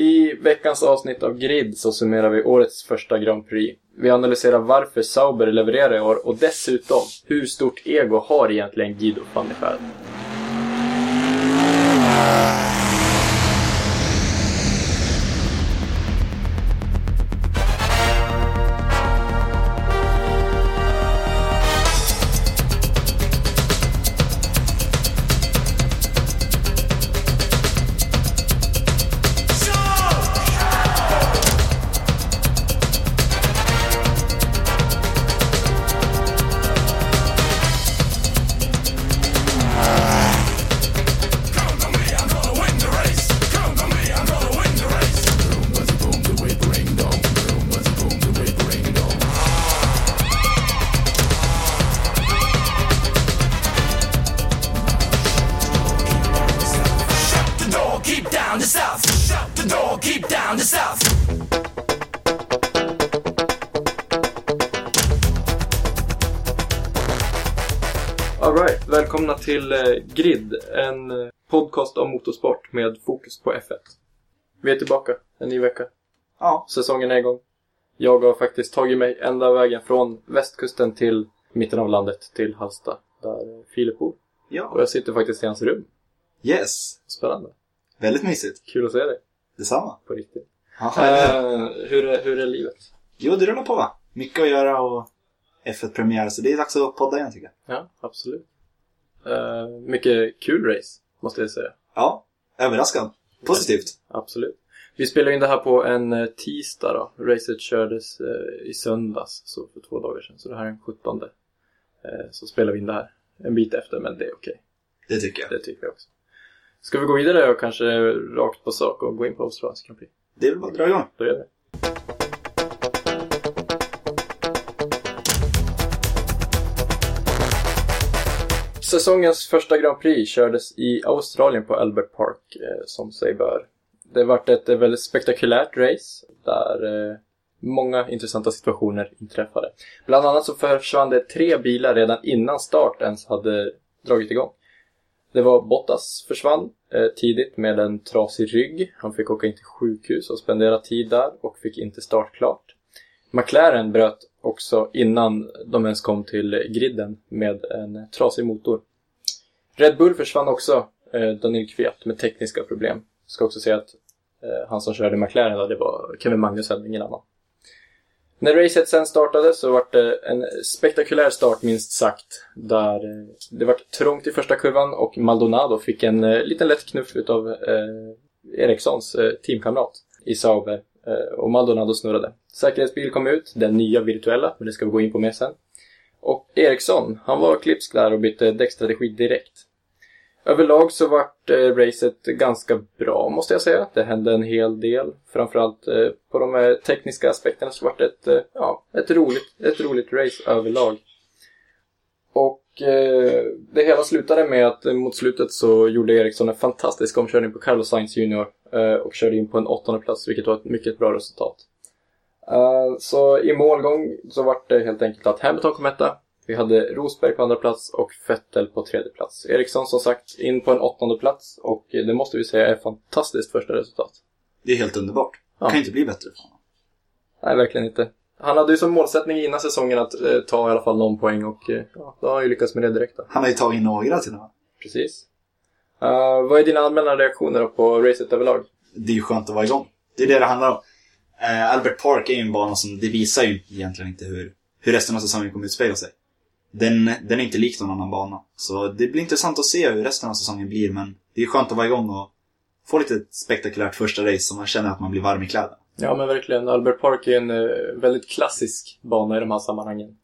I veckans avsnitt av Grid så summerar vi årets första Grand Prix. Vi analyserar varför Sauber levererar i år och dessutom hur stort ego har egentligen Guido van der Feld. Alright, välkomna till eh, Grid, en eh, podcast om motorsport med fokus på F1. Vi är tillbaka, en ny vecka. Ja, Säsongen är igång. Jag har faktiskt tagit mig ända vägen från västkusten till mitten av landet, till Hallsta, där eh, Filip bor. Och ja. jag sitter faktiskt i hans rum. Yes. Spännande. Väldigt mysigt. Kul att se dig, Detsamma. på riktigt. Ja. Eh, hur, är, hur är livet? Jo, det rullar på va? Mycket att göra och F1-premiär, så det är dags att podda igen tycker jag. Ja, absolut. Eh, mycket kul race, måste jag säga. Ja, överraskad. Positivt. Absolut. Vi spelar in det här på en eh, tisdag då. Racet kördes eh, i söndags, så för två dagar sedan. Så det här är den 17. Eh, så spelar vi in det här en bit efter, men det är okej. Det tycker jag. Det tycker jag också. Ska vi gå vidare och kanske rakt på sak och gå in på Australiens Grand Prix? Det är väl bara att dra igång. Då gör vi. Säsongens första Grand Prix kördes i Australien på Albert Park, eh, som sig bör. Det vart ett eh, väldigt spektakulärt race där eh, många intressanta situationer inträffade. Bland annat så försvann det tre bilar redan innan start ens hade dragit igång. Det var Bottas försvann eh, tidigt med en trasig rygg. Han fick åka in till sjukhus och spendera tid där och fick inte start klart. McLaren bröt också innan de ens kom till griden med en trasig motor. Red Bull försvann också, eh, Daniel Kviat, med tekniska problem. Ska också säga att eh, han som körde McLaren då, det var Kevin Magnussen, ingen annan. När racet sen startade så var det en spektakulär start minst sagt. Där eh, det var trångt i första kurvan och Maldonado fick en eh, liten lätt knuff utav eh, Erikssons eh, teamkamrat i Sauber. Eh, och Maldonado snurrade. Säkerhetsbil kom ut, den nya virtuella, men det ska vi gå in på mer sen. Och Eriksson, han var klipsk där och bytte däckstrategi direkt. Överlag så vart eh, racet ganska bra måste jag säga. Det hände en hel del. Framförallt eh, på de eh, tekniska aspekterna så vart det ett, eh, ja, ett, roligt, ett roligt race överlag. Och eh, det hela slutade med att mot slutet så gjorde Eriksson en fantastisk omkörning på Carlos Sainz Jr. Eh, och körde in på en åttonde plats vilket var ett mycket bra resultat. Eh, så i målgång så vart det helt enkelt att Hamilton kom etta. Vi hade Rosberg på andra plats och Vettel på tredje plats. Eriksson som sagt in på en åttonde plats och det måste vi säga är fantastiskt första resultat. Det är helt underbart. Ja. Kan inte bli bättre. Nej, verkligen inte. Han hade ju som målsättning innan säsongen att eh, ta i alla fall någon poäng och eh, ja, då har han ju lyckats med det direkt. Då. Han har ju tagit några till och med. Precis. Eh, vad är dina allmänna reaktioner på racet överlag? Det är ju skönt att vara igång. Det är det det handlar om. Eh, Albert Park är ju en bana som, det visar ju egentligen inte hur, hur resten av säsongen kommer utspela sig. Den, den är inte lik någon annan bana. Så det blir intressant att se hur resten av säsongen blir, men det är skönt att vara igång och få lite spektakulärt första race så man känner att man blir varm i kläderna. Ja, men verkligen. Albert Park är en eh, väldigt klassisk bana i de här sammanhangen.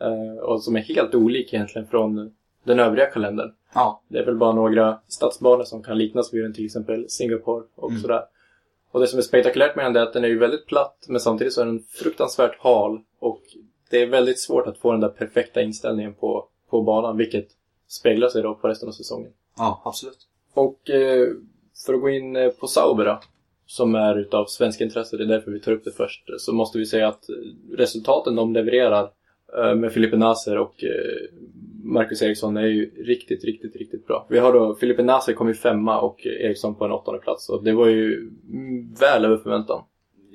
Eh, och som är helt olik egentligen från den övriga kalendern. Ja. Det är väl bara några stadsbanor som kan liknas vid den, till exempel Singapore och Mm. sådär. Och det som är spektakulärt med den är att den är ju väldigt platt, men samtidigt så är den fruktansvärt hal. Och det är väldigt svårt att få den där perfekta inställningen på, på banan, vilket speglar sig då på resten av säsongen. Ja, absolut. Och eh, för att gå in på Sauber då, som är utav svenska intresse, det är därför vi tar upp det först, så måste vi säga att eh, resultaten de levererar eh, med Filipe Naser och eh, Marcus Eriksson är ju riktigt, riktigt, riktigt bra. Vi har då, Filipe Naser kom ju femma och Eriksson på en åttonde plats. Och det var ju mm, väl över förväntan.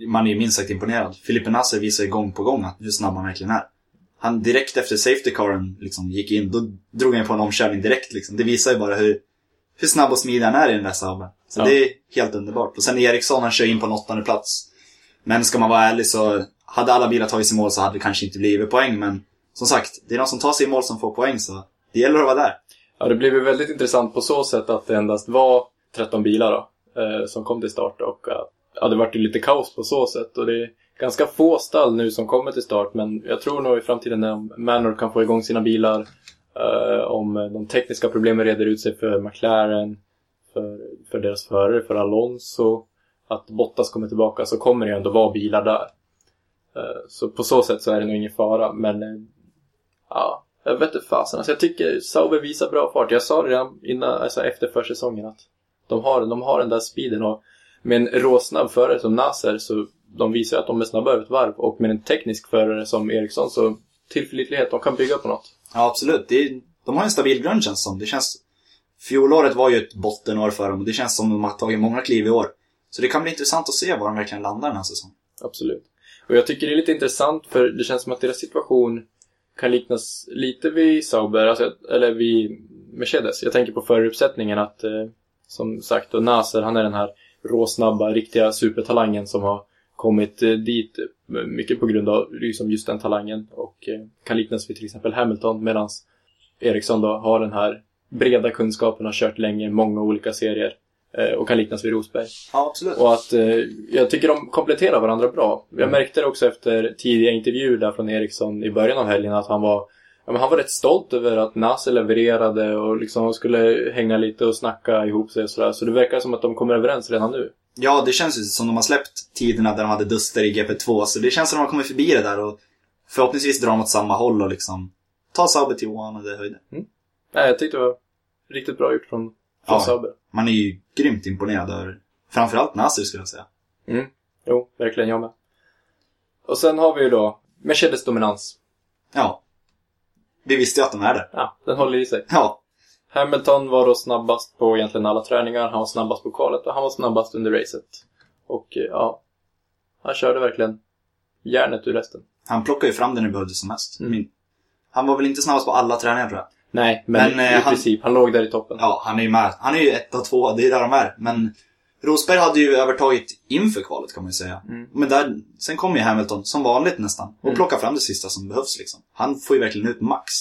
Man är ju minst sagt imponerad. Filipe Naser visar ju gång på gång att hur snabb han verkligen är. Han direkt efter safety caren liksom gick in, då drog han på en omkörning direkt liksom. Det visar ju bara hur, hur snabb och smidig han är i den där Sauben. Så Ja. det är helt underbart. Och sen Eriksson, han kör in på en åttonde plats. Men ska man vara ärlig så, hade alla bilar tagit sig i mål så hade det kanske inte blivit poäng. Men som sagt, det är de som tar sig i mål som får poäng så det gäller att vara där. Ja, det blev ju väldigt intressant på så sätt att det endast var 13 bilar då, eh, som kom till start. Och eh, ja, det vart ju lite kaos på så sätt. Och det är ganska få stall nu som kommer till start. Men jag tror nog i framtiden när Manor kan få igång sina bilar, eh, om de tekniska problemen reder ut sig för McLaren, för, för deras förare, för Alonso, att Bottas kommer tillbaka, så kommer det ju ändå vara bilar där. Eh, så på så sätt så är det nog ingen fara. Men eh, Ja, jag vet inte fasen. Alltså jag tycker Sauber visar bra fart. Jag sa det redan innan, alltså efter försäsongen att de har, de har den där speeden och med en råsnabb förare som Nasser så de visar att de är snabba över ett varv och med en teknisk förare som Eriksson så tillförlitlighet, de kan bygga på något. Ja, absolut. Det är, de har en stabil grund känns som. Det känns... Fjolåret var ju ett bottenår för dem och det känns som de har tagit många kliv i år. Så det kan bli intressant att se var de verkligen landar den här säsongen. Absolut. Och jag tycker det är lite intressant för det känns som att deras situation kan liknas lite vid Sauber, alltså, eller vid Mercedes. Jag tänker på föruppsättningen att, eh, som sagt, och Naser han är den här råsnabba, riktiga supertalangen som har kommit eh, dit eh, mycket på grund av liksom just den talangen och eh, kan liknas vid till exempel Hamilton medan Eriksson då har den här breda kunskapen, har kört länge, många olika serier eh, och kan liknas vid Rosberg. Ja, absolut. Och att eh, jag tycker de kompletterar varandra bra. Jag märkte det också efter tidiga intervjuer där från Eriksson i början av helgen att han var ja, men han var rätt stolt över att Nasser levererade och liksom skulle hänga lite och snacka ihop sig och sådär. Så det verkar som att de kommer överens redan nu. Ja, det känns ju som de har släppt tiderna där de hade duster i GP2. Så det känns som de har kommit förbi det där och förhoppningsvis drar de åt samma håll och liksom tar Sauber till oanade höjder. Nej, jag tyckte det var riktigt bra gjort från, från Ja. Sauber. Man är ju grymt imponerad över framförallt Nasser skulle jag säga. Mm. Jo, verkligen jag med. Och sen har vi ju då Mercedes dominans. Ja. Vi visste ju att de är där. Ja, den håller i sig. Ja. Hamilton var då snabbast på egentligen alla träningar. Han var snabbast på kvalet och han var snabbast under racet. Och eh, ja, han körde verkligen järnet ur resten. Han plockade ju fram det när det behövdes som mest. Mm. Han var väl inte snabbast på alla träningar tror jag. Nej, men, Men, eh, i han- princip, han låg där i toppen. Ja, han är ju med. Han är ju ett av två, det är där de är. Men Rosberg hade ju övertagit inför kvalet kan man ju säga. Mm. Men där, sen kom ju Hamilton, som vanligt nästan, och Mm. plockade fram det sista som behövs liksom. Han får ju verkligen ut max.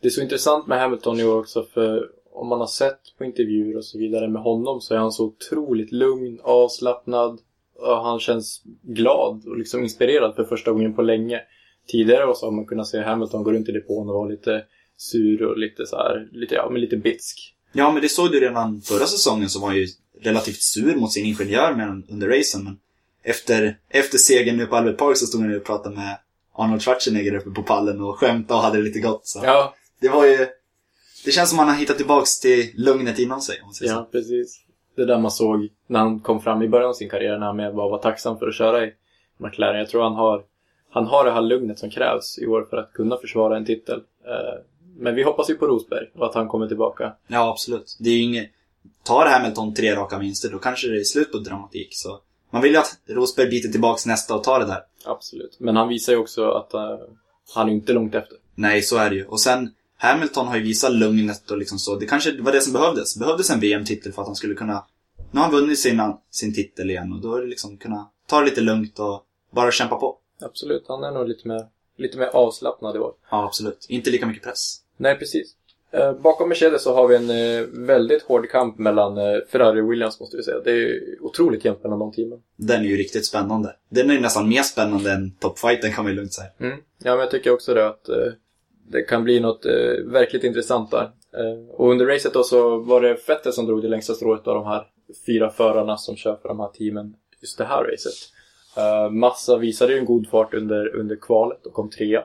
Det är så intressant med Hamilton i år också för om man har sett på intervjuer och så vidare med honom så är han så otroligt lugn, avslappnad och han känns glad och liksom inspirerad för första gången på länge. Tidigare så har man kunnat se Hamilton gå runt i depån och vara lite sur och lite så här, lite, ja, men lite bitsk. Ja, men det såg du redan förra säsongen så var han ju relativt sur mot sin ingenjör med under racen. Men efter, efter segern nu på Albert Park så stod han ju och pratade med Arnold Schwarzenegger uppe på pallen och skämtade och hade det lite gott. Så. Ja, Det var ju... Det känns som att han har hittat tillbaks till lugnet inom sig. Om säger så. ja precis. Det där man såg när han kom fram i början av sin karriär när han med bara var tacksam för att köra i McLaren. Jag tror han har, han har det här lugnet som krävs i år för att kunna försvara en titel. Men vi hoppas ju på Rosberg och att han kommer tillbaka. Ja, absolut. Det är ju inget... Tar Hamilton tre raka vinster, då kanske det är slut på dramatik. Så man vill ju att Rosberg biter tillbaks nästa och tar det där. Absolut. Men han visar ju också att eh, han är inte långt efter. Nej, så är det ju. Och sen, Hamilton har ju visat lugnet och liksom så. Det kanske var det som behövdes. Behövdes en VM-titel för att han skulle kunna... Nu har han vunnit sin, sin titel igen och då är det liksom kunna ta det lite lugnt och bara kämpa på. Absolut. Han är nog lite mer, lite mer avslappnad i år. Ja, absolut. Inte lika mycket press. Nej, precis. Eh, bakom Mercedes så har vi en eh, väldigt hård kamp mellan eh, Ferrari och Williams måste vi säga. Det är otroligt jämnt mellan de teamen. Den är ju riktigt spännande. Den är ju nästan mer spännande än toppfighten kan ju lugnt säga. Mm. Ja, men jag tycker också det att det kan bli något verkligt intressant där. Och under racet då så var det Vettel som drog det längsta strået av de här fyra förarna som kör för de här teamen just det här racet. Massa visade ju en god fart under, under kvalet och kom trea.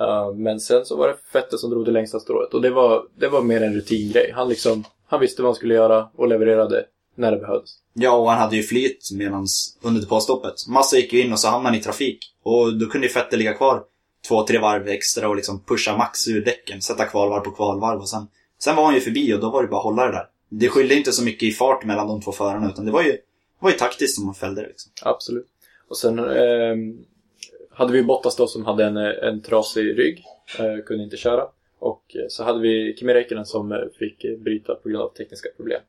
Eh, men sen så var det Vettel som drog det längsta strået och det var, det var mer en rutingrej. Han liksom, han visste vad han skulle göra och levererade när det behövdes. Ja, och han hade ju flyt medans under depåstoppet. Massa gick ju in och så hamnade han i trafik. Och då kunde ju Vettel ligga kvar två, tre varv extra och liksom pusha max ur däcken, sätta kvalvarv på kvalvarv och sen, sen var han ju förbi och då var det bara att hålla det där. Det skilde inte så mycket i fart mellan de två förarna utan det var ju, det var ju taktiskt som man fällde det liksom. Absolut. Och sen ehm, hade vi Bottas då som hade en, en trasig rygg, eh, kunde inte köra. Och eh, så hade vi Kimi Räikkönen som eh, fick eh, bryta på grund av tekniska problem.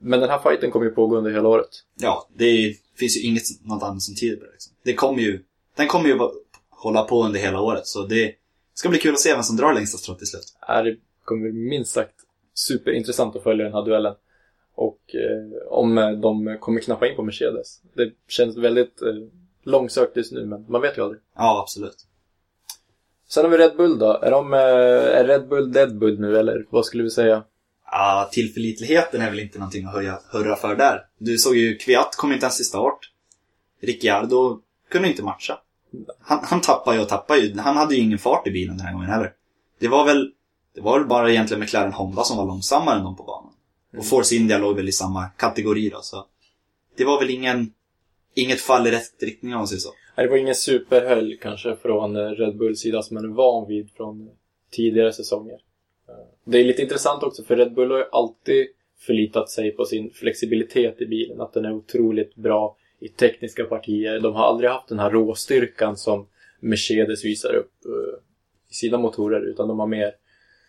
Men den här fighten kommer ju pågå under hela året. Ja, det finns ju inget något annat som tyder på det liksom. Det kommer ju, den kommer ju hålla på under hela året så det ska bli kul att se vem som drar längsta strået till slut. Det kommer bli minst sagt superintressant att följa den här duellen. Och eh, om eh, de kommer knappa in på Mercedes. Det känns väldigt eh, långsökt just nu, men man vet ju aldrig. Ja, absolut. Sen har vi Red Bull då. Är, de, eh, är Red Bull Dead Bull nu, eller vad skulle vi säga? Ja, tillförlitligheten är väl inte någonting att höja, hurra för där. Du såg ju, Kviat kom inte ens till start. Ricciardo kunde inte matcha. Han, han tappade ju och tappade ju. Han hade ju ingen fart i bilen den här gången heller. Det var väl, det var väl bara egentligen McLaren Honda som var långsammare än de på banan. Och Force India låg väl i samma kategori då, så. Det var väl ingen, inget fall i rätt riktning om man säger så. Nej, Det var ingen superhöll kanske från eh, Red Bulls sida som man är van vid från eh, tidigare säsonger. Eh, det är lite intressant också för Red Bull har ju alltid förlitat sig på sin flexibilitet i bilen. Att den är otroligt bra i tekniska partier. De har aldrig haft den här råstyrkan som Mercedes visar upp i sina motorer utan de har mer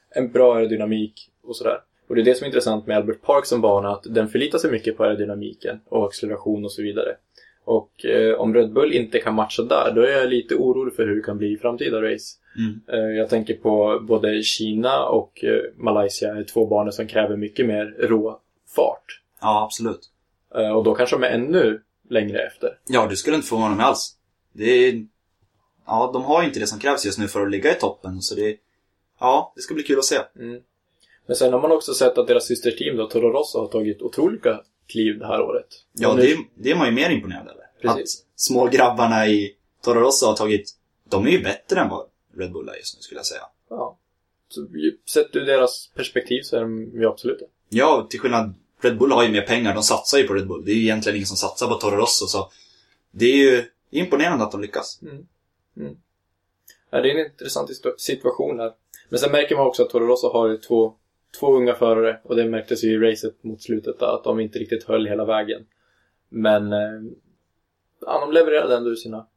en bra aerodynamik och sådär. Och det är det som är intressant med Albert Park som bana, att den förlitar sig mycket på aerodynamiken och acceleration och så vidare. Och eh, om Red Bull inte kan matcha där, då är jag lite orolig för hur det kan bli i framtida race. Mm. Eh, jag tänker på både Kina och eh, Malaysia, är två banor som kräver mycket mer rå fart. Ja, absolut. Eh, och då kanske de är ännu längre efter. Ja, du skulle inte förvåna mig alls. Det är... Ja, de har inte det som krävs just nu för att ligga i toppen, så det... Ja, det ska bli kul att se. Mm. Men sen har man också sett att deras systerteam då, Toro Rosso, har tagit otroliga kliv det här året. Ja, nu- det, det är man ju mer imponerad över. Precis. Att små grabbarna i Toro Rosso har tagit... De är ju bättre än vad Red Bull är just nu, skulle jag säga. Ja. Så, sett ur deras perspektiv så är de ju absolut det. Ja, till skillnad... Red Bull har ju mer pengar, de satsar ju på Red Bull. Det är ju egentligen ingen som satsar på Toro Rosso, så... Det är ju imponerande att de lyckas. Ja, det är en intressant situ- situation här. Men sen märker man också att Toro Rosso har ju två, två unga förare och det märktes ju i racet mot slutet att de inte riktigt höll hela vägen. Men eh, ja, de levererade ändå sina...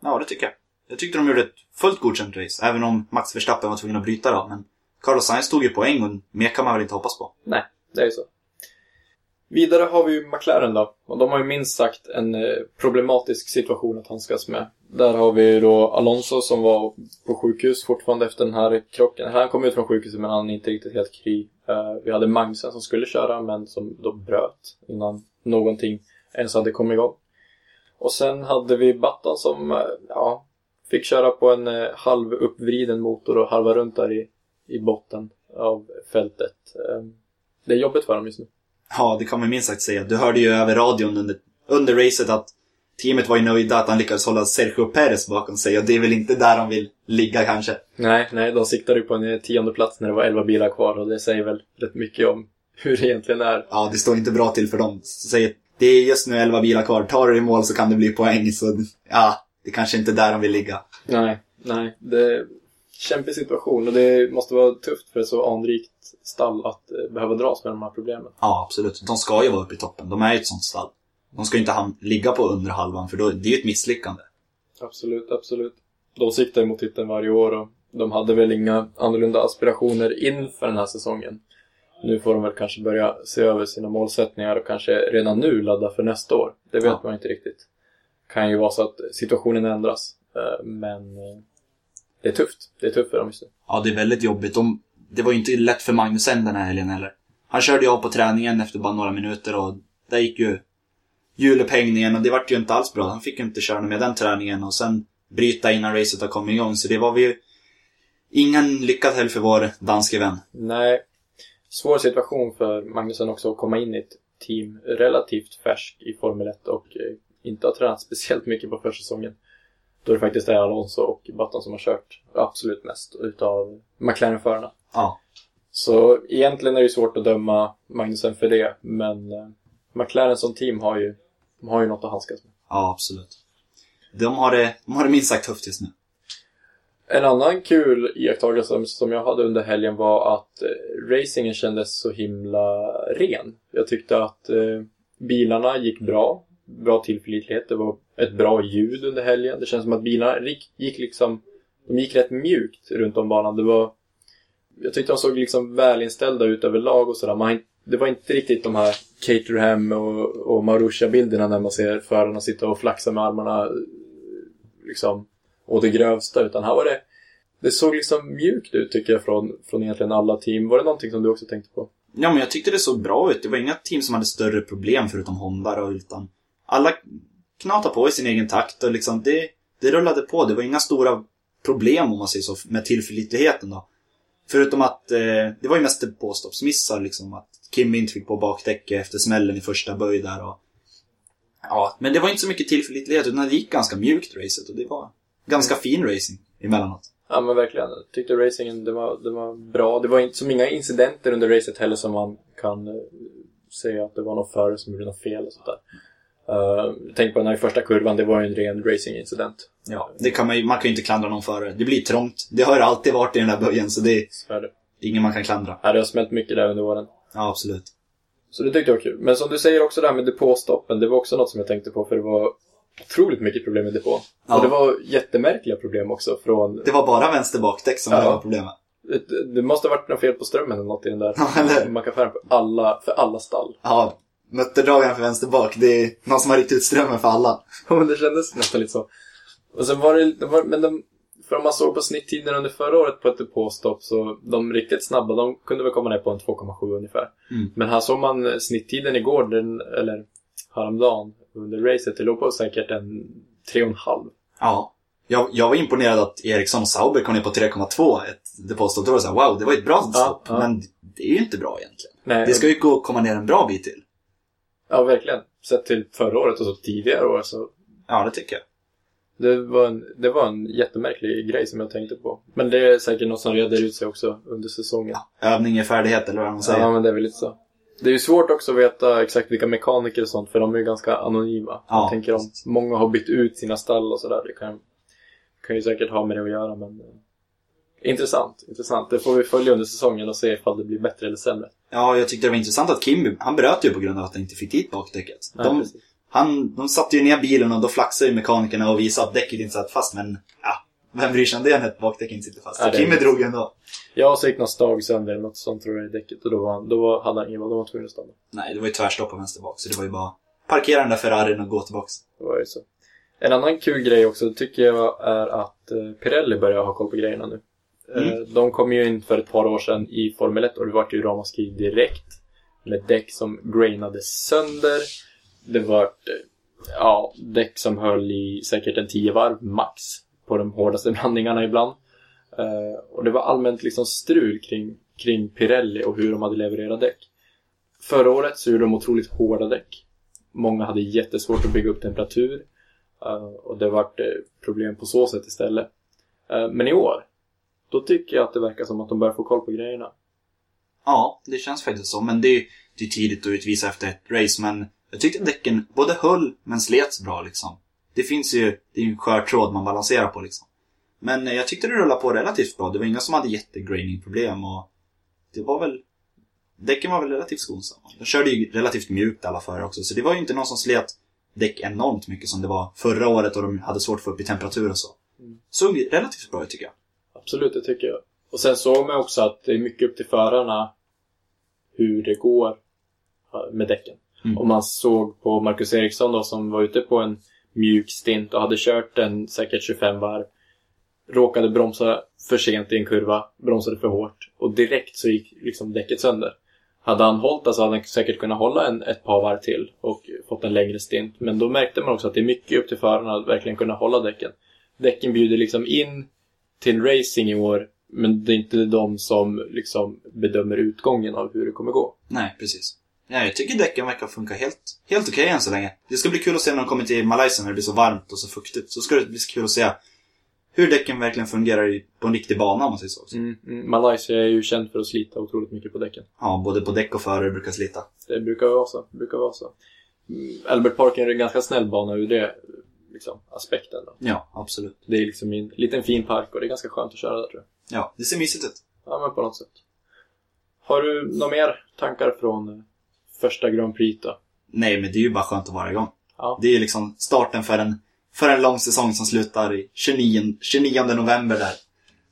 Ja, det tycker jag. Jag tyckte de gjorde ett fullt godkänt race, även om Max Verstappen var tvungen att bryta då. Men Carlos Sainz tog ju poäng och mer kan man väl inte hoppas på. Nej, det är ju så. Vidare har vi ju McLaren då. Och de har ju minst sagt en eh, problematisk situation att handskas med. Där har vi ju då Alonso som var på sjukhus fortfarande efter den här krocken. Han kom ut från sjukhuset men han är inte riktigt helt kry. Eh, vi hade Magnusen som skulle köra men som då bröt innan någonting ens hade kommit igång. Och sen hade vi Battan som, eh, ja, fick köra på en eh, halv uppvriden motor och halva runt där i, i botten av fältet. Det är jobbigt för dem just nu. Ja, det kan man minst sagt säga. Du hörde ju över radion under, under racet att teamet var ju nöjda att han lyckades hålla Sergio Perez bakom sig och det är väl inte där de vill ligga kanske. Nej, nej, de siktade ju på en eh, tionde plats när det var 11 bilar kvar och det säger väl rätt mycket om hur det egentligen är. Ja, det står inte bra till för dem. Säger det är just nu 11 bilar kvar, tar du i mål så kan det bli poäng. Så ja, det kanske inte är där de vill ligga. Nej, nej, det är en kämpig situation och det måste vara tufft för ett så anrikt stall att eh, behöva dras med de här problemen. Ja, absolut. De ska ju vara uppe i toppen. De är ju ett sånt stall. De ska ju inte ham- ligga på under halvan för då, det är ju ett misslyckande. Absolut, absolut. De siktar ju mot titeln varje år och de hade väl inga annorlunda aspirationer inför den här säsongen. Nu får de väl kanske börja se över sina målsättningar och kanske redan nu ladda för nästa år. Det vet Ja. man inte riktigt. kan ju vara så att situationen ändras. Eh, Men eh, det är tufft. Det är tufft för dem just nu. Ja, det är väldigt jobbigt. De, det var ju inte lätt för Magnusen den här helgen heller. Han körde ju av på träningen efter bara några minuter och där gick ju hjulupphängningen och det vart ju inte alls bra. Han fick ju inte köra med den träningen och sen bryta innan racet har kommit igång. Så det var ju ingen lyckad helg för vår danske vän. Nej, svår situation för Magnusson också att komma in i ett team relativt färsk i Formel 1 och eh, inte har tränat speciellt mycket på försäsongen. Då det faktiskt är Alonso och Button som har kört absolut mest utav McLaren-förarna. Ja. Så egentligen är det svårt att döma Magnussen för det, men eh, McLaren som team har ju, de har ju något att handskas med. Ja, absolut. De har det, de har det minst sagt tufft just nu. En annan kul iakttagelse som- jag hade under helgen var att eh, racingen kändes så himla ren. Jag tyckte att eh, bilarna gick bra. Bra tillförlitlighet. Det var ett bra ljud under helgen. Det känns som att bilarna gick, gick liksom... De gick rätt mjukt runt om banan. Det var... Jag tyckte de såg liksom välinställda ut överlag och sådär. Man, det var inte riktigt de här Caterham och, och Marusha-bilderna när man ser förarna sitta och flaxa med armarna liksom och det grövsta, utan här var det det såg liksom mjukt ut tycker jag från, från egentligen alla team. Var det någonting som du också tänkte på? Ja, men jag tyckte det såg bra ut. Det var inga team som hade större problem förutom Honda och utan alla knatade på i sin egen takt och liksom det, det rullade på. Det var inga stora problem om man säger så med tillförlitligheten då. Förutom att eh, det var ju mest påstoppsmissar liksom. Att Kim inte fick på bakdäcket efter smällen i första böj där och... Ja, men det var inte så mycket tillförlitlighet utan det gick ganska mjukt racet och det var ganska fin racing emellanåt. Ja men verkligen. Jag tyckte racingen det var, det var bra. Det var inte så inga incidenter under racet heller som man kan eh, säga att det var någon förare som gjorde något fel och sånt där. Uh, tänk på den här första kurvan, det var ju en ren racingincident. Ja, det kan man ju, man kan ju inte klandra någon för. Det blir trångt. Det har ju alltid varit i den där böjen så det, är det är ingen man kan klandra. Ja, det har smält mycket där under åren. Ja, absolut. Så det tyckte jag var kul. Men som du säger också det här med depåstoppen, det var också något som jag tänkte på för det var otroligt mycket problem med depå. Ja. Och det var jättemärkliga problem också från... Det var bara vänster bakdäck som Ja. var problemet. Det, det måste ha varit något fel på strömmen eller något i den där Ja, mackaffären för alla, för alla stall. Ja, mutterdragaren för vänster bak. Det är någon som har ryckt ut strömmen för alla. Ja, men det kändes nästan lite så. Och sen var det, det var, men de, för om man såg på snitttiden under förra året på ett depåstopp så de riktigt snabba, de kunde väl komma ner på en 2,7 ungefär. Mm. Men här såg man snitttiden igår, den, eller häromdagen under racet, det låg på säkert en 3,5. Ja. Jag, jag var imponerad att Eriksson och Sauber kom ner på 3,2 ett depåstopp. Då var det så här, wow, det var ett bra stopp. ja. Men det är ju inte bra egentligen. Nej, Det ska ju gå att komma ner en bra bit till. Ja, verkligen. Sett till förra året och så tidigare år så Ja, det tycker jag. Det var, en, det var en jättemärklig grej som jag tänkte på. Men det är säkert något som reder ut sig också under säsongen. Övning är färdighet, eller vad man säger. Ja, men det är väl lite så. Det är ju svårt också att veta exakt vilka mekaniker och sånt, för de är ju ganska anonyma. Ja, jag tänker om många har bytt ut sina stall och sådär. Det kan, kan ju säkert ha med det att göra, men... Eh, intressant, intressant. Det får vi följa under säsongen och se ifall det blir bättre eller sämre. Ja, jag tyckte det var intressant att Kim, han bröt ju på grund av att han inte fick dit bakdäcket. Ja, De, precis. Han, de satte ju ner bilen och då flaxade ju mekanikerna och visade att däcket inte satt fast, men ja, vem bryr sig om det när ett bakdäck inte sitter fast? Ja, Så Kimmy drog ju ändå. Ja, så gick någon stag sönder eller något sånt tror jag i däcket och då, var han, då hade han ingen då var han tvungen att stanna. Nej, det var ju tvärstopp på vänster bak, så det var ju bara parkera den där Ferrarin och gå tillbaks. Det var ju så. En annan kul grej också tycker jag är att eh, Pirelli börjar ha koll på grejerna nu. Eh, Mm. De kom ju in för ett par år sedan i Formel 1 och det var ju ramaskri direkt. Med däck som grainade sönder. Det var ja, däck som höll i säkert en tio varv max på de hårdaste blandningarna ibland. Uh, och det var allmänt liksom strul kring, kring Pirelli och hur de hade levererat däck. Förra året så gjorde de otroligt hårda däck. Många hade jättesvårt att bygga upp temperatur. uh, och det vart eh, problem på så sätt istället. Uh, men i år, då tycker jag att det verkar som att de börjar få koll på grejerna. Ja, det känns faktiskt så, men det är det är tidigt att utvisa efter ett race, men jag tyckte däcken både höll, men slets bra liksom. Det finns ju, det är ju en skör tråd man balanserar på liksom. Men eh, jag tyckte det rullade på relativt bra. Det var inga som hade jättegraining-problem och det var väl Däcken var väl relativt skonsamma. De körde ju relativt mjukt alla förare också, så det var ju inte någon som slet däck enormt mycket som det var förra året och de hade svårt att få upp i temperatur och så. Mm. Såg relativt bra ut tycker jag. Absolut, det tycker jag. Och sen såg man också att det är mycket upp till förarna hur det går eh, med däcken. Mm. Och man såg på Marcus Eriksson då som var ute på en mjuk stint och hade kört den säkert 25 varv. Råkade bromsa för sent i en kurva, bromsade för hårt och direkt så gick liksom däcket sönder. Hade han hållit så hade han säkert kunnat hålla en, ett par varv till och fått en längre stint. Men då märkte man också att det är mycket upp till förarna att verkligen kunna hålla däcken. Däcken bjuder liksom in till racing i år, men det är inte de som liksom bedömer utgången av hur det kommer gå. Nej, precis. Ja, jag tycker däcken verkar funka helt, helt okej än så länge. Det ska bli kul att se när de kommer till Malaysia när det blir så varmt och så fuktigt. Så ska det bli kul att se hur däcken verkligen fungerar på en riktig bana om man säger så. Mm, mm. Malaysia är ju känd för att slita otroligt mycket på däcken. Ja, både på däck och förare brukar slita. Det brukar vara så. Brukar vara så. Mm, Albert Park är en ganska snäll bana ur det liksom, aspekten. Då. Ja, absolut. Det är liksom en liten fin park och det är ganska skönt att köra där tror jag. Ja, det ser mysigt ut. Ja, men på något sätt. Har du några mer tankar från eh, första Grand Prix då? Nej, men det är ju bara skönt att vara igång. Ja. Det är ju liksom starten för en, för en lång säsong som slutar i 29, 29 november där.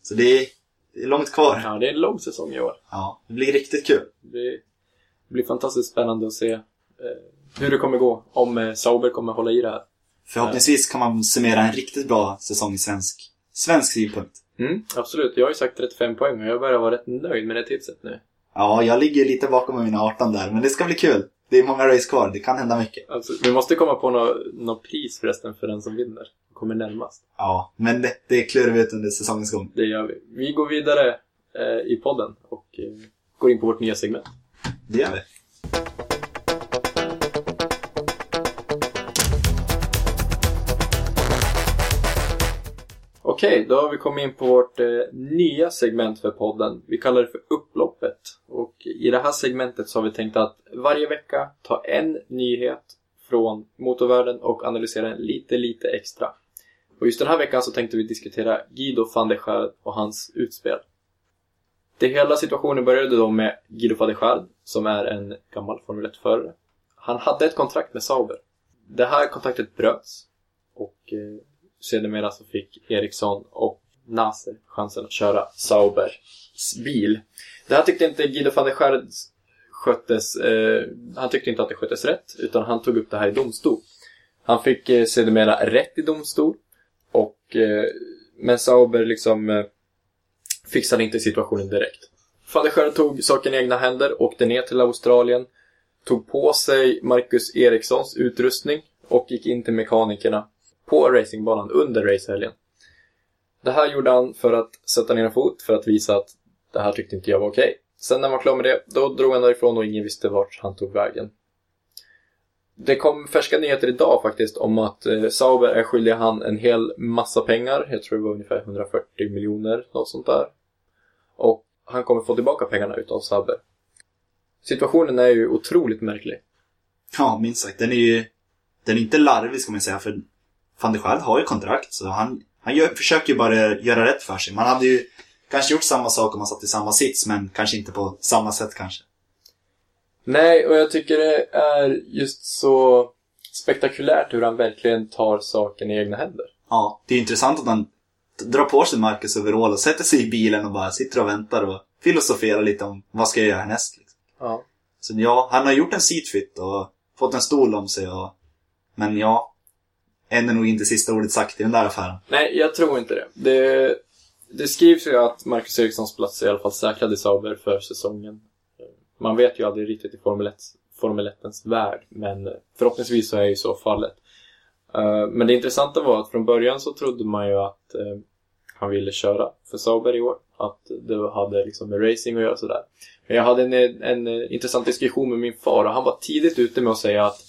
Så det är, det är långt kvar. ja, det är en lång säsong i år. Ja, det blir riktigt kul. Det blir fantastiskt spännande att se eh, hur det kommer gå. Om eh, Sauber kommer hålla i det här. Förhoppningsvis kan man summera en riktigt bra säsong i svensk, svensk synpunkt. Mm, absolut. Jag har ju sagt 35 poäng och jag börjar vara rätt nöjd med det tipset nu. Ja, jag ligger lite bakom med mina 18 där, men det ska bli kul. Det är många race kvar, det kan hända mycket. Alltså, vi måste komma på något nå pris förresten för den som vinner. Kommer närmast. Ja, men det, det klurar vi ut under säsongens gång. Det gör vi. Vi går vidare eh, i podden och eh, går in på vårt nya segment. Det gör vi. Okej, då har vi kommit in på vårt eh, nya segment för podden. Vi kallar det för upploppet. Och i det här segmentet så har vi tänkt att varje vecka ta en nyhet från motorvärlden och analysera den lite, lite extra. Och just den här veckan så tänkte vi diskutera Guido van der Schaar och hans utspel. Det hela situationen började då med Guido van der Schaar, som är en gammal Formel 1-förare. Han hade ett kontrakt med Sauber. Det här kontraktet bröts och eh, sedermera så fick Eriksson och Naser chansen att köra Saubers bil. Det här tyckte inte Guido van der Schaar sköttes, eh, han tyckte inte att det sköttes rätt, utan han tog upp det här i domstol. Han fick eh, sedermera rätt i domstol, och, eh, men Sauber liksom eh, fixade inte situationen direkt. Van der Schaar tog saken i egna händer, åkte ner till Australien, tog på sig Marcus Erikssons utrustning och gick in till mekanikerna på racingbanan under racehelgen. Det här gjorde han för att sätta ner en fot, för att visa att det här tyckte inte jag var okej. Sen när man var klar med det, då drog han därifrån och ingen visste vart han tog vägen. Det kom färska nyheter idag faktiskt om att eh, Sauber är skyldig han en hel massa pengar. Jag tror det var ungefär 140 miljoner, något sånt där. Och han kommer få tillbaka pengarna utav Sauber. Situationen är ju otroligt märklig. Ja, minst sagt. Den är ju... Den är inte larvig ska man säga, för van der Schaar har ju kontrakt, så han, han gör, försöker ju bara göra rätt för sig. Man hade ju kanske gjort samma sak om man satt i samma sits, men kanske inte på samma sätt kanske. Nej, och jag tycker det är just så spektakulärt hur han verkligen tar saken i egna händer. Ja, det är intressant att han drar på sig Marcus overall och sätter sig i bilen och bara sitter och väntar och filosoferar lite om vad ska jag göra härnäst. Liksom. Ja. Så ja, han har gjort en seatfit och fått en stol om sig och... Men ja, än är nog inte sista ordet sagt i den där affären. Nej, jag tror inte det. Det, det skrivs ju att Marcus Erikssons plats är i alla fall säkrad i Sauber för säsongen. Man vet ju aldrig riktigt i Formel 1, Formel 1 värld, men förhoppningsvis så är ju så fallet. Eh, men det intressanta var att från början så trodde man ju att eh, han ville köra för Sauber i år. Att det hade liksom med racing att göra sådär. Men jag hade en, en intressant diskussion med min far och han var tidigt ute med att säga att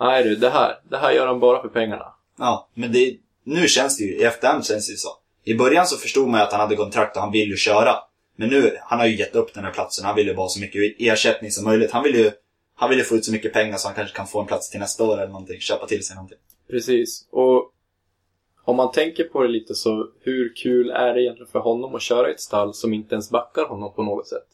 Nej du, det här, det här gör han bara för pengarna. Ja, men det, nu känns det ju, i efterhand känns det ju så. I början så förstod man ju att han hade kontrakt och han vill ju köra. Men nu, han har ju gett upp den här platsen. Han vill ju bara ha så mycket ersättning som möjligt. Han vill ju, han vill ju få ut så mycket pengar så han kanske kan få en plats till nästa år eller någonting. Köpa till sig någonting. Precis. Och om man tänker på det lite så, hur kul är det egentligen för honom att köra i ett stall som inte ens backar honom på något sätt?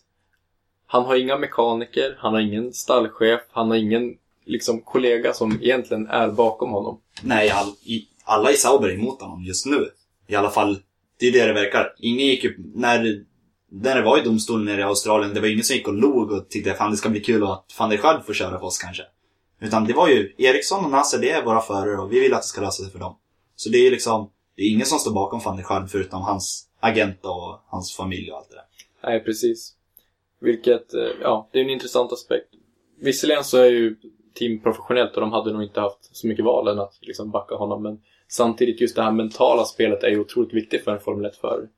Han har inga mekaniker, han har ingen stallchef, han har ingen liksom kollega som egentligen är bakom honom. Nej, all, i, alla i Sauber är emot honom just nu. I alla fall, det är det det verkar. Ingen gick ju, när, när det var i domstolen nere i Australien, det var ingen som gick och log och tyckte fan det ska bli kul att van der Schaar får köra för oss kanske. Utan det var ju Eriksson och Nasser, det är våra förare och vi vill att det ska lösa sig för dem. Så det är liksom, det är ingen som står bakom van der Schaar förutom hans agent och hans familj och allt det där. Nej, precis. Vilket, eh, ja, det är en intressant aspekt. Visserligen så är ju team professionellt och de hade nog inte haft så mycket val än att liksom backa honom. Men samtidigt just det här mentala spelet är ju otroligt viktigt för en Formel 1-förare.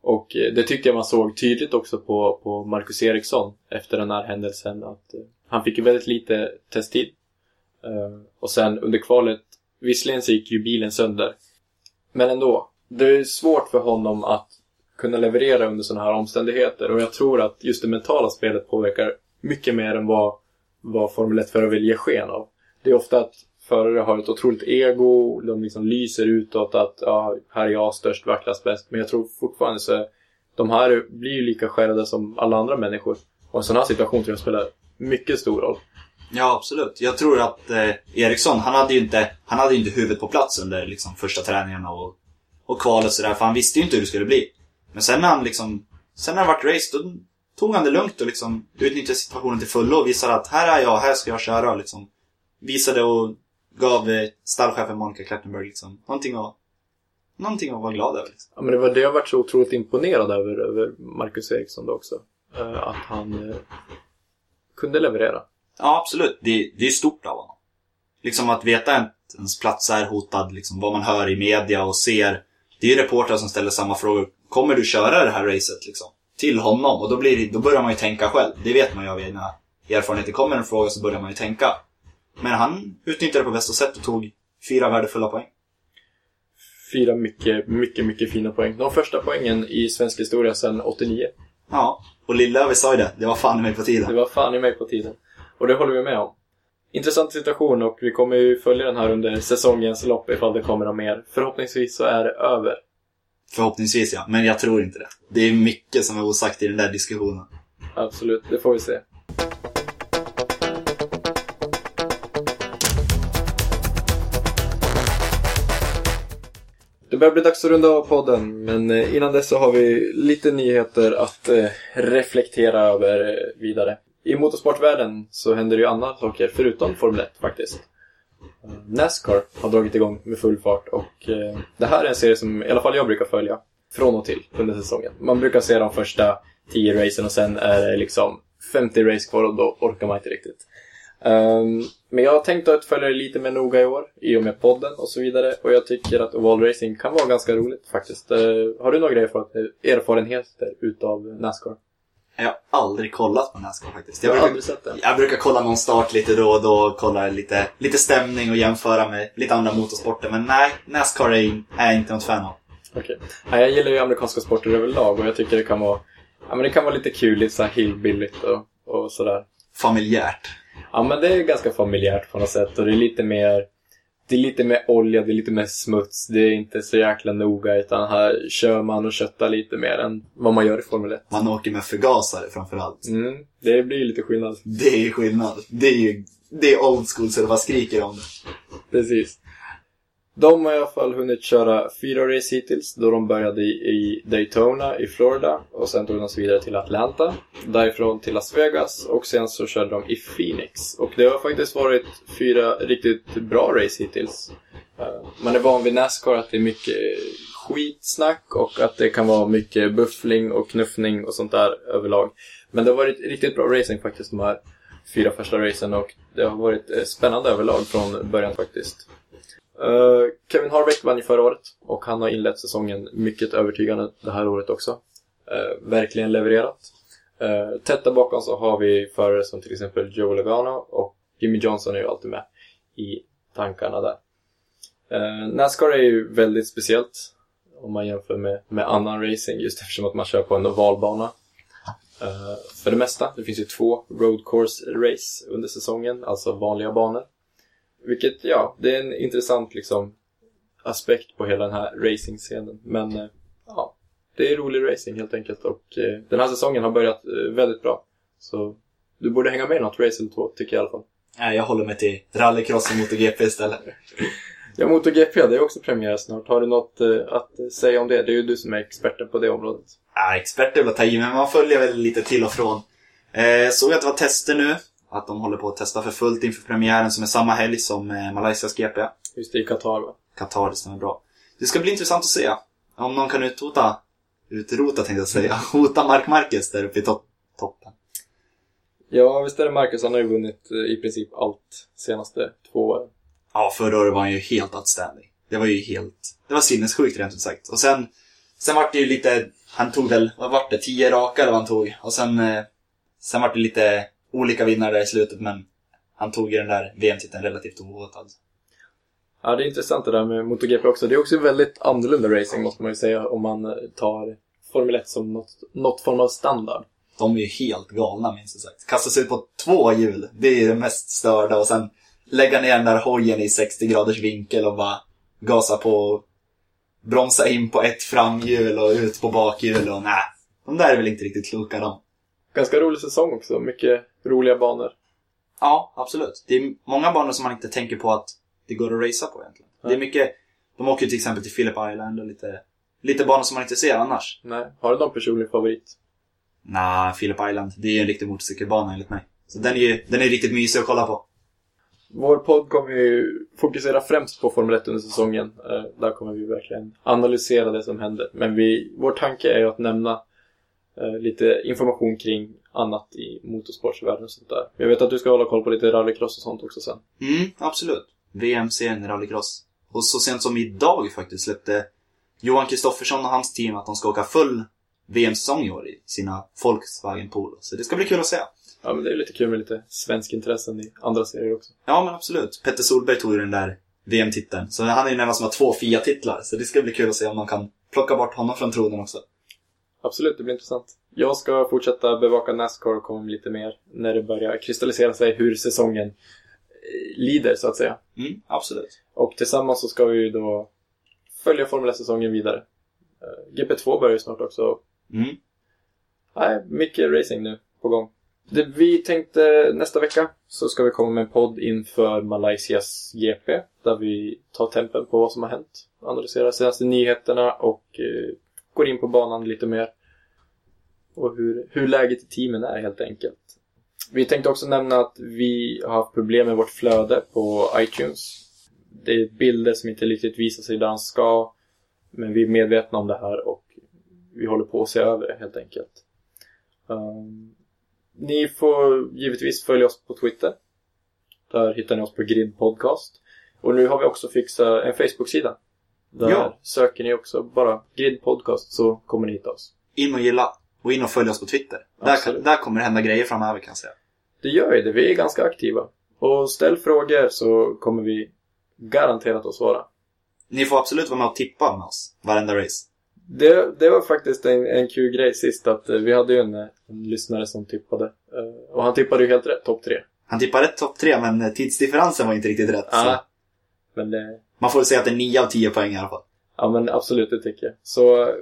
Och eh, det tyckte jag man såg tydligt också på, på Marcus Eriksson efter den här händelsen. Att eh, han fick ju väldigt lite testtid. Eh, och sen under kvalet, visserligen så gick ju bilen sönder. Men ändå, det är svårt för honom att kunna leverera under sådana här omständigheter. Och jag tror att just det mentala spelet påverkar mycket mer än vad, vad Formel 1-förare vill ge sken av. Det är ofta att förare har ett otroligt ego, de liksom lyser utåt att ja, här är jag störst, vacklast, bäst. Men jag tror fortfarande så är, de här blir ju lika skärrade som alla andra människor. Och en sån här situation tror jag spelar mycket stor roll. Ja, absolut. Jag tror att eh, Eriksson, han hade ju inte, han hade inte huvudet på plats under liksom, första träningarna och, och kvalet sådär, för han visste ju inte hur det skulle bli. Men sen när han liksom, sen när det vart race, då tog han det lugnt och liksom utnyttjade situationen till fullo och visade att här är jag, här ska jag köra och liksom visade och gav eh, stallchefen Monica Klettenberg liksom någonting att, någonting att vara glad över. Liksom. Ja, men det var det jag varit så otroligt imponerad över, över Marcus Eriksson då också. Eh, att han eh, kunde leverera. Ja, absolut. Det, det är stort av honom. Liksom att veta att ens plats är hotad, liksom vad man hör i media och ser. Det är ju reportrar som ställer samma frågor. Kommer du köra det här racet liksom? Till honom. Och då, blir det, då börjar man ju tänka själv. Det vet man ju av egna erfarenheter. Kommer en fråga så börjar man ju tänka. Men han utnyttjade det på bästa sätt och tog fyra värdefulla poäng. Fyra mycket, mycket, mycket fina poäng. De första poängen i svensk historia sedan 89. Ja, och Lillövis sa ju det. Det var fan i mig på Det tiden. var fan i mig på tiden. Och det håller vi med om. Intressant situation och vi kommer ju följa den här under säsongens lopp ifall det kommer något mer. Förhoppningsvis så är det över. Förhoppningsvis ja, men jag tror inte det. Det är mycket som är osagt i den där diskussionen. Absolut, det får vi se. Det börjar bli dags att runda av podden, men eh, innan dess så har vi lite nyheter att eh, reflektera över eh, vidare. I motorsportvärlden så händer ju andra saker förutom Formel 1 faktiskt. Nascar har dragit igång med full fart och eh, det här är en serie som i alla fall jag brukar följa från och till under säsongen. Man brukar se de första 10 racen och sen är det liksom 50 race kvar och då orkar man inte riktigt. Ehm, men jag har tänkt att följa det lite mer noga i år i och med podden och så vidare och jag tycker att oval racing kan vara ganska roligt faktiskt. Eh, har du några erfarenheter utav Nascar? Jag har aldrig kollat på Nascar faktiskt. Jag brukar, aldrig sett den. jag brukar kolla någon start lite då och då, kolla lite, lite stämning och jämföra med lite andra motorsporter. Men nej, Nascar är, är jag inte något fan av. Okej. Ja, jag gillar ju amerikanska sporter överlag och jag tycker det kan vara, ja, men det kan vara lite kul, lite så här hillbilligt och, och sådär. Familjärt. Ja, men det är ganska familjärt på något sätt och det är lite mer det är lite mer olja, det är lite mer smuts, det är inte så jäkla noga utan här kör man och köttar lite mer än vad man gör i Formel 1. Man åker med förgasare framförallt. Mm, det blir ju lite skillnad. Det är ju skillnad. Det är ju det är old school så det bara skriker om det. Precis. De har i alla fall hunnit köra fyra race hittills då de började i, Daytona i Florida och sen tog de sig vidare till Atlanta. Därifrån till Las Vegas och sen så körde de i Phoenix. Och det har faktiskt varit fyra riktigt bra race hittills. Eh, man är van vid Nascar att det är mycket skitsnack och att det kan vara mycket buffling och knuffning och sånt där överlag. Men det har varit riktigt bra racing faktiskt de här fyra första racen och det har varit eh, spännande överlag från början faktiskt. Uh, Kevin Harvick vann ju förra året och han har inlett säsongen mycket övertygande det här året också. Uh, verkligen levererat. Uh, tätt där bakom så har vi förare som till exempel Joe Logano och Jimmy Johnson är ju alltid med i tankarna där. Nascar är ju väldigt speciellt om man jämför med, med annan racing just eftersom att man kör på en ovalbana. För det mesta, det finns ju två road course race under säsongen, alltså vanliga banor. Vilket, ja, det är en intressant liksom aspekt på hela den här racingscenen. Men eh, ja, det är rolig racing helt enkelt och eh, den här säsongen har börjat eh, väldigt bra. Så du borde hänga med i något race eller två, tycker jag i alla fall. Nej, jag håller mig till rallycross och MotoGP istället. Ja, MotoGP, det är också premiär snart. Har du något eh, att säga om det? Det är ju du som är experten på det området. Ja, expert är väl att ta i, men man följer väl lite till och från. Eh, såg att det var tester nu. Att de håller på att testa för fullt inför premiären som är samma helg som eh, Malaysias GP. Just det, i Qatar va? Qatar, det stämmer bra. Det ska bli intressant att se om någon kan utrota, utrota tänkte jag säga, hota Mark Marquez där uppe i to- toppen. Ja, visst är det Marcus. Han har ju vunnit eh, i princip allt senaste två åren. Ja, förra året var han ju helt outstanding. Det var ju helt, det var sinnessjukt rent ut sagt. Och sen, sen vart det ju lite, han tog väl, vad vart det, tio raka eller vad han tog. Och sen, eh, sen vart det lite olika vinnare i slutet, men han tog ju den där VM-titeln relativt ohotad. Ja, det är intressant det där med MotoGP också. Det är också väldigt annorlunda racing måste man ju säga om man eh, tar Formel 1 som något, något form av standard. De är ju helt galna minst sagt. Kastas ut på två hjul, det är det mest störda. Och sen lägga ner den där hojen i 60 graders vinkel och bara gasa på bromsa in på ett framhjul och ut på bakhjul och nej. De där är väl inte riktigt kloka de. Ganska rolig säsong också. Mycket roliga banor. Ja, absolut. Det är många banor som man inte tänker på att det går att racea på egentligen. Ja. Det är mycket, de åker ju till exempel till Phillip Island och lite, lite banor som man inte ser annars. Nej. Har du någon personlig favorit? Nej, Phillip Island, det är ju en riktig motorcykelbana enligt mig. Så den är ju, den är riktigt mysig att kolla på. Vår podd kommer ju fokusera främst på Formel 1 under säsongen. Eh, Där kommer vi verkligen analysera det som händer. Men vi, vår tanke är ju att nämna lite information kring annat i motorsportsvärlden och sånt där. Jag vet att du ska hålla koll på lite rallycross och sånt också sen. Mm, absolut. VMCn rallycross. Och så sent som idag faktiskt släppte Johan Kristoffersson och hans team att de ska åka full VM-säsong i år i sina Volkswagen Polo. Så det ska bli kul att se. Ja, men det är lite kul med lite svensk intressen i andra serier också. Ja, men absolut. Petter Solberg tog ju den där VM-titeln. Så han är ju enda som har två FIA-titlar. Så det ska bli kul att se om man kan plocka bort honom från tronen också. Absolut, det blir intressant. Jag ska fortsätta bevaka Nascar och komma med lite mer när det börjar kristallisera sig hur säsongen eh, lider, så att säga. Mm, absolut. Och tillsammans så ska vi ju då följa Formel 1-säsongen vidare. Eh, GP2 börjar ju snart också. Mm. Nej, mycket racing nu på gång. Det vi tänkte nästa vecka så ska vi komma med en podd inför Malaysias GP. Där vi tar tempen på vad som har hänt. Analyserar senaste nyheterna och eh, går in på banan lite mer. Och hur, hur läget i teamen är helt enkelt. Vi tänkte också nämna att vi har haft problem med vårt flöde på iTunes. Det är bilder som inte riktigt visar sig där de ska. Men vi är medvetna om det här och vi håller på att se över det helt enkelt. Um, ni får givetvis följa oss på Twitter. Där hittar ni oss på Grid Podcast. Och nu har vi också fixat en Facebook-sida. Där Ja. söker ni också bara Grid Podcast så kommer ni hitta oss. In och gilla. Och in och följ oss på Twitter. Där, Absolut. där kommer det hända grejer framöver kan jag säga. Det gör ju det, vi är ganska aktiva. Och ställ frågor så kommer vi garanterat att svara. Ni får absolut vara med och tippa med oss. Varenda race. Det, det var faktiskt en, en kul grej sist att eh, vi hade ju en, eh, en lyssnare som tippade. Eh, och han tippade ju helt rätt, topp tre. Han tippade rätt topp tre, men tidsdifferensen var inte riktigt rätt. Så Ja. Men det, man får väl säga att det är 9 av 10 poäng i alla fall. ja men absolut, det tycker jag. Så eh,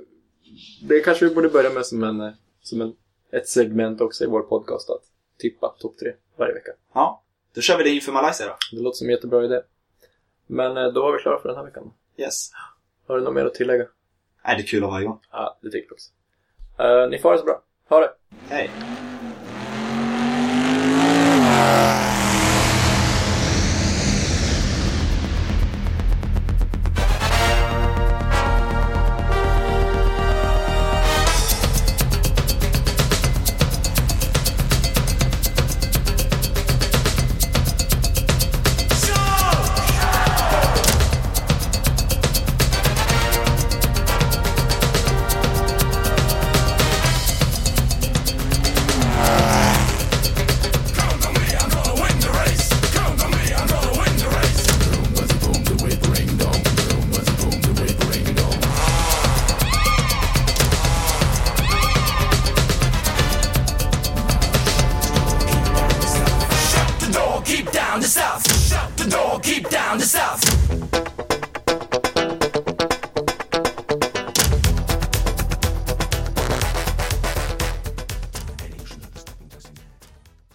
det kanske vi borde börja med som en, eh, som en, ett segment också i vår podcast att tippa topp tre varje vecka. Ja. Då kör vi det inför Malaysia då. Det låter som en jättebra idé. Men eh, då var vi klara för den här veckan. Yes. Har du något mer att tillägga? Nej, det är kul att varje gång. Ja, det tycker jag också. Eh, ni får det så bra. Ha det! Hej.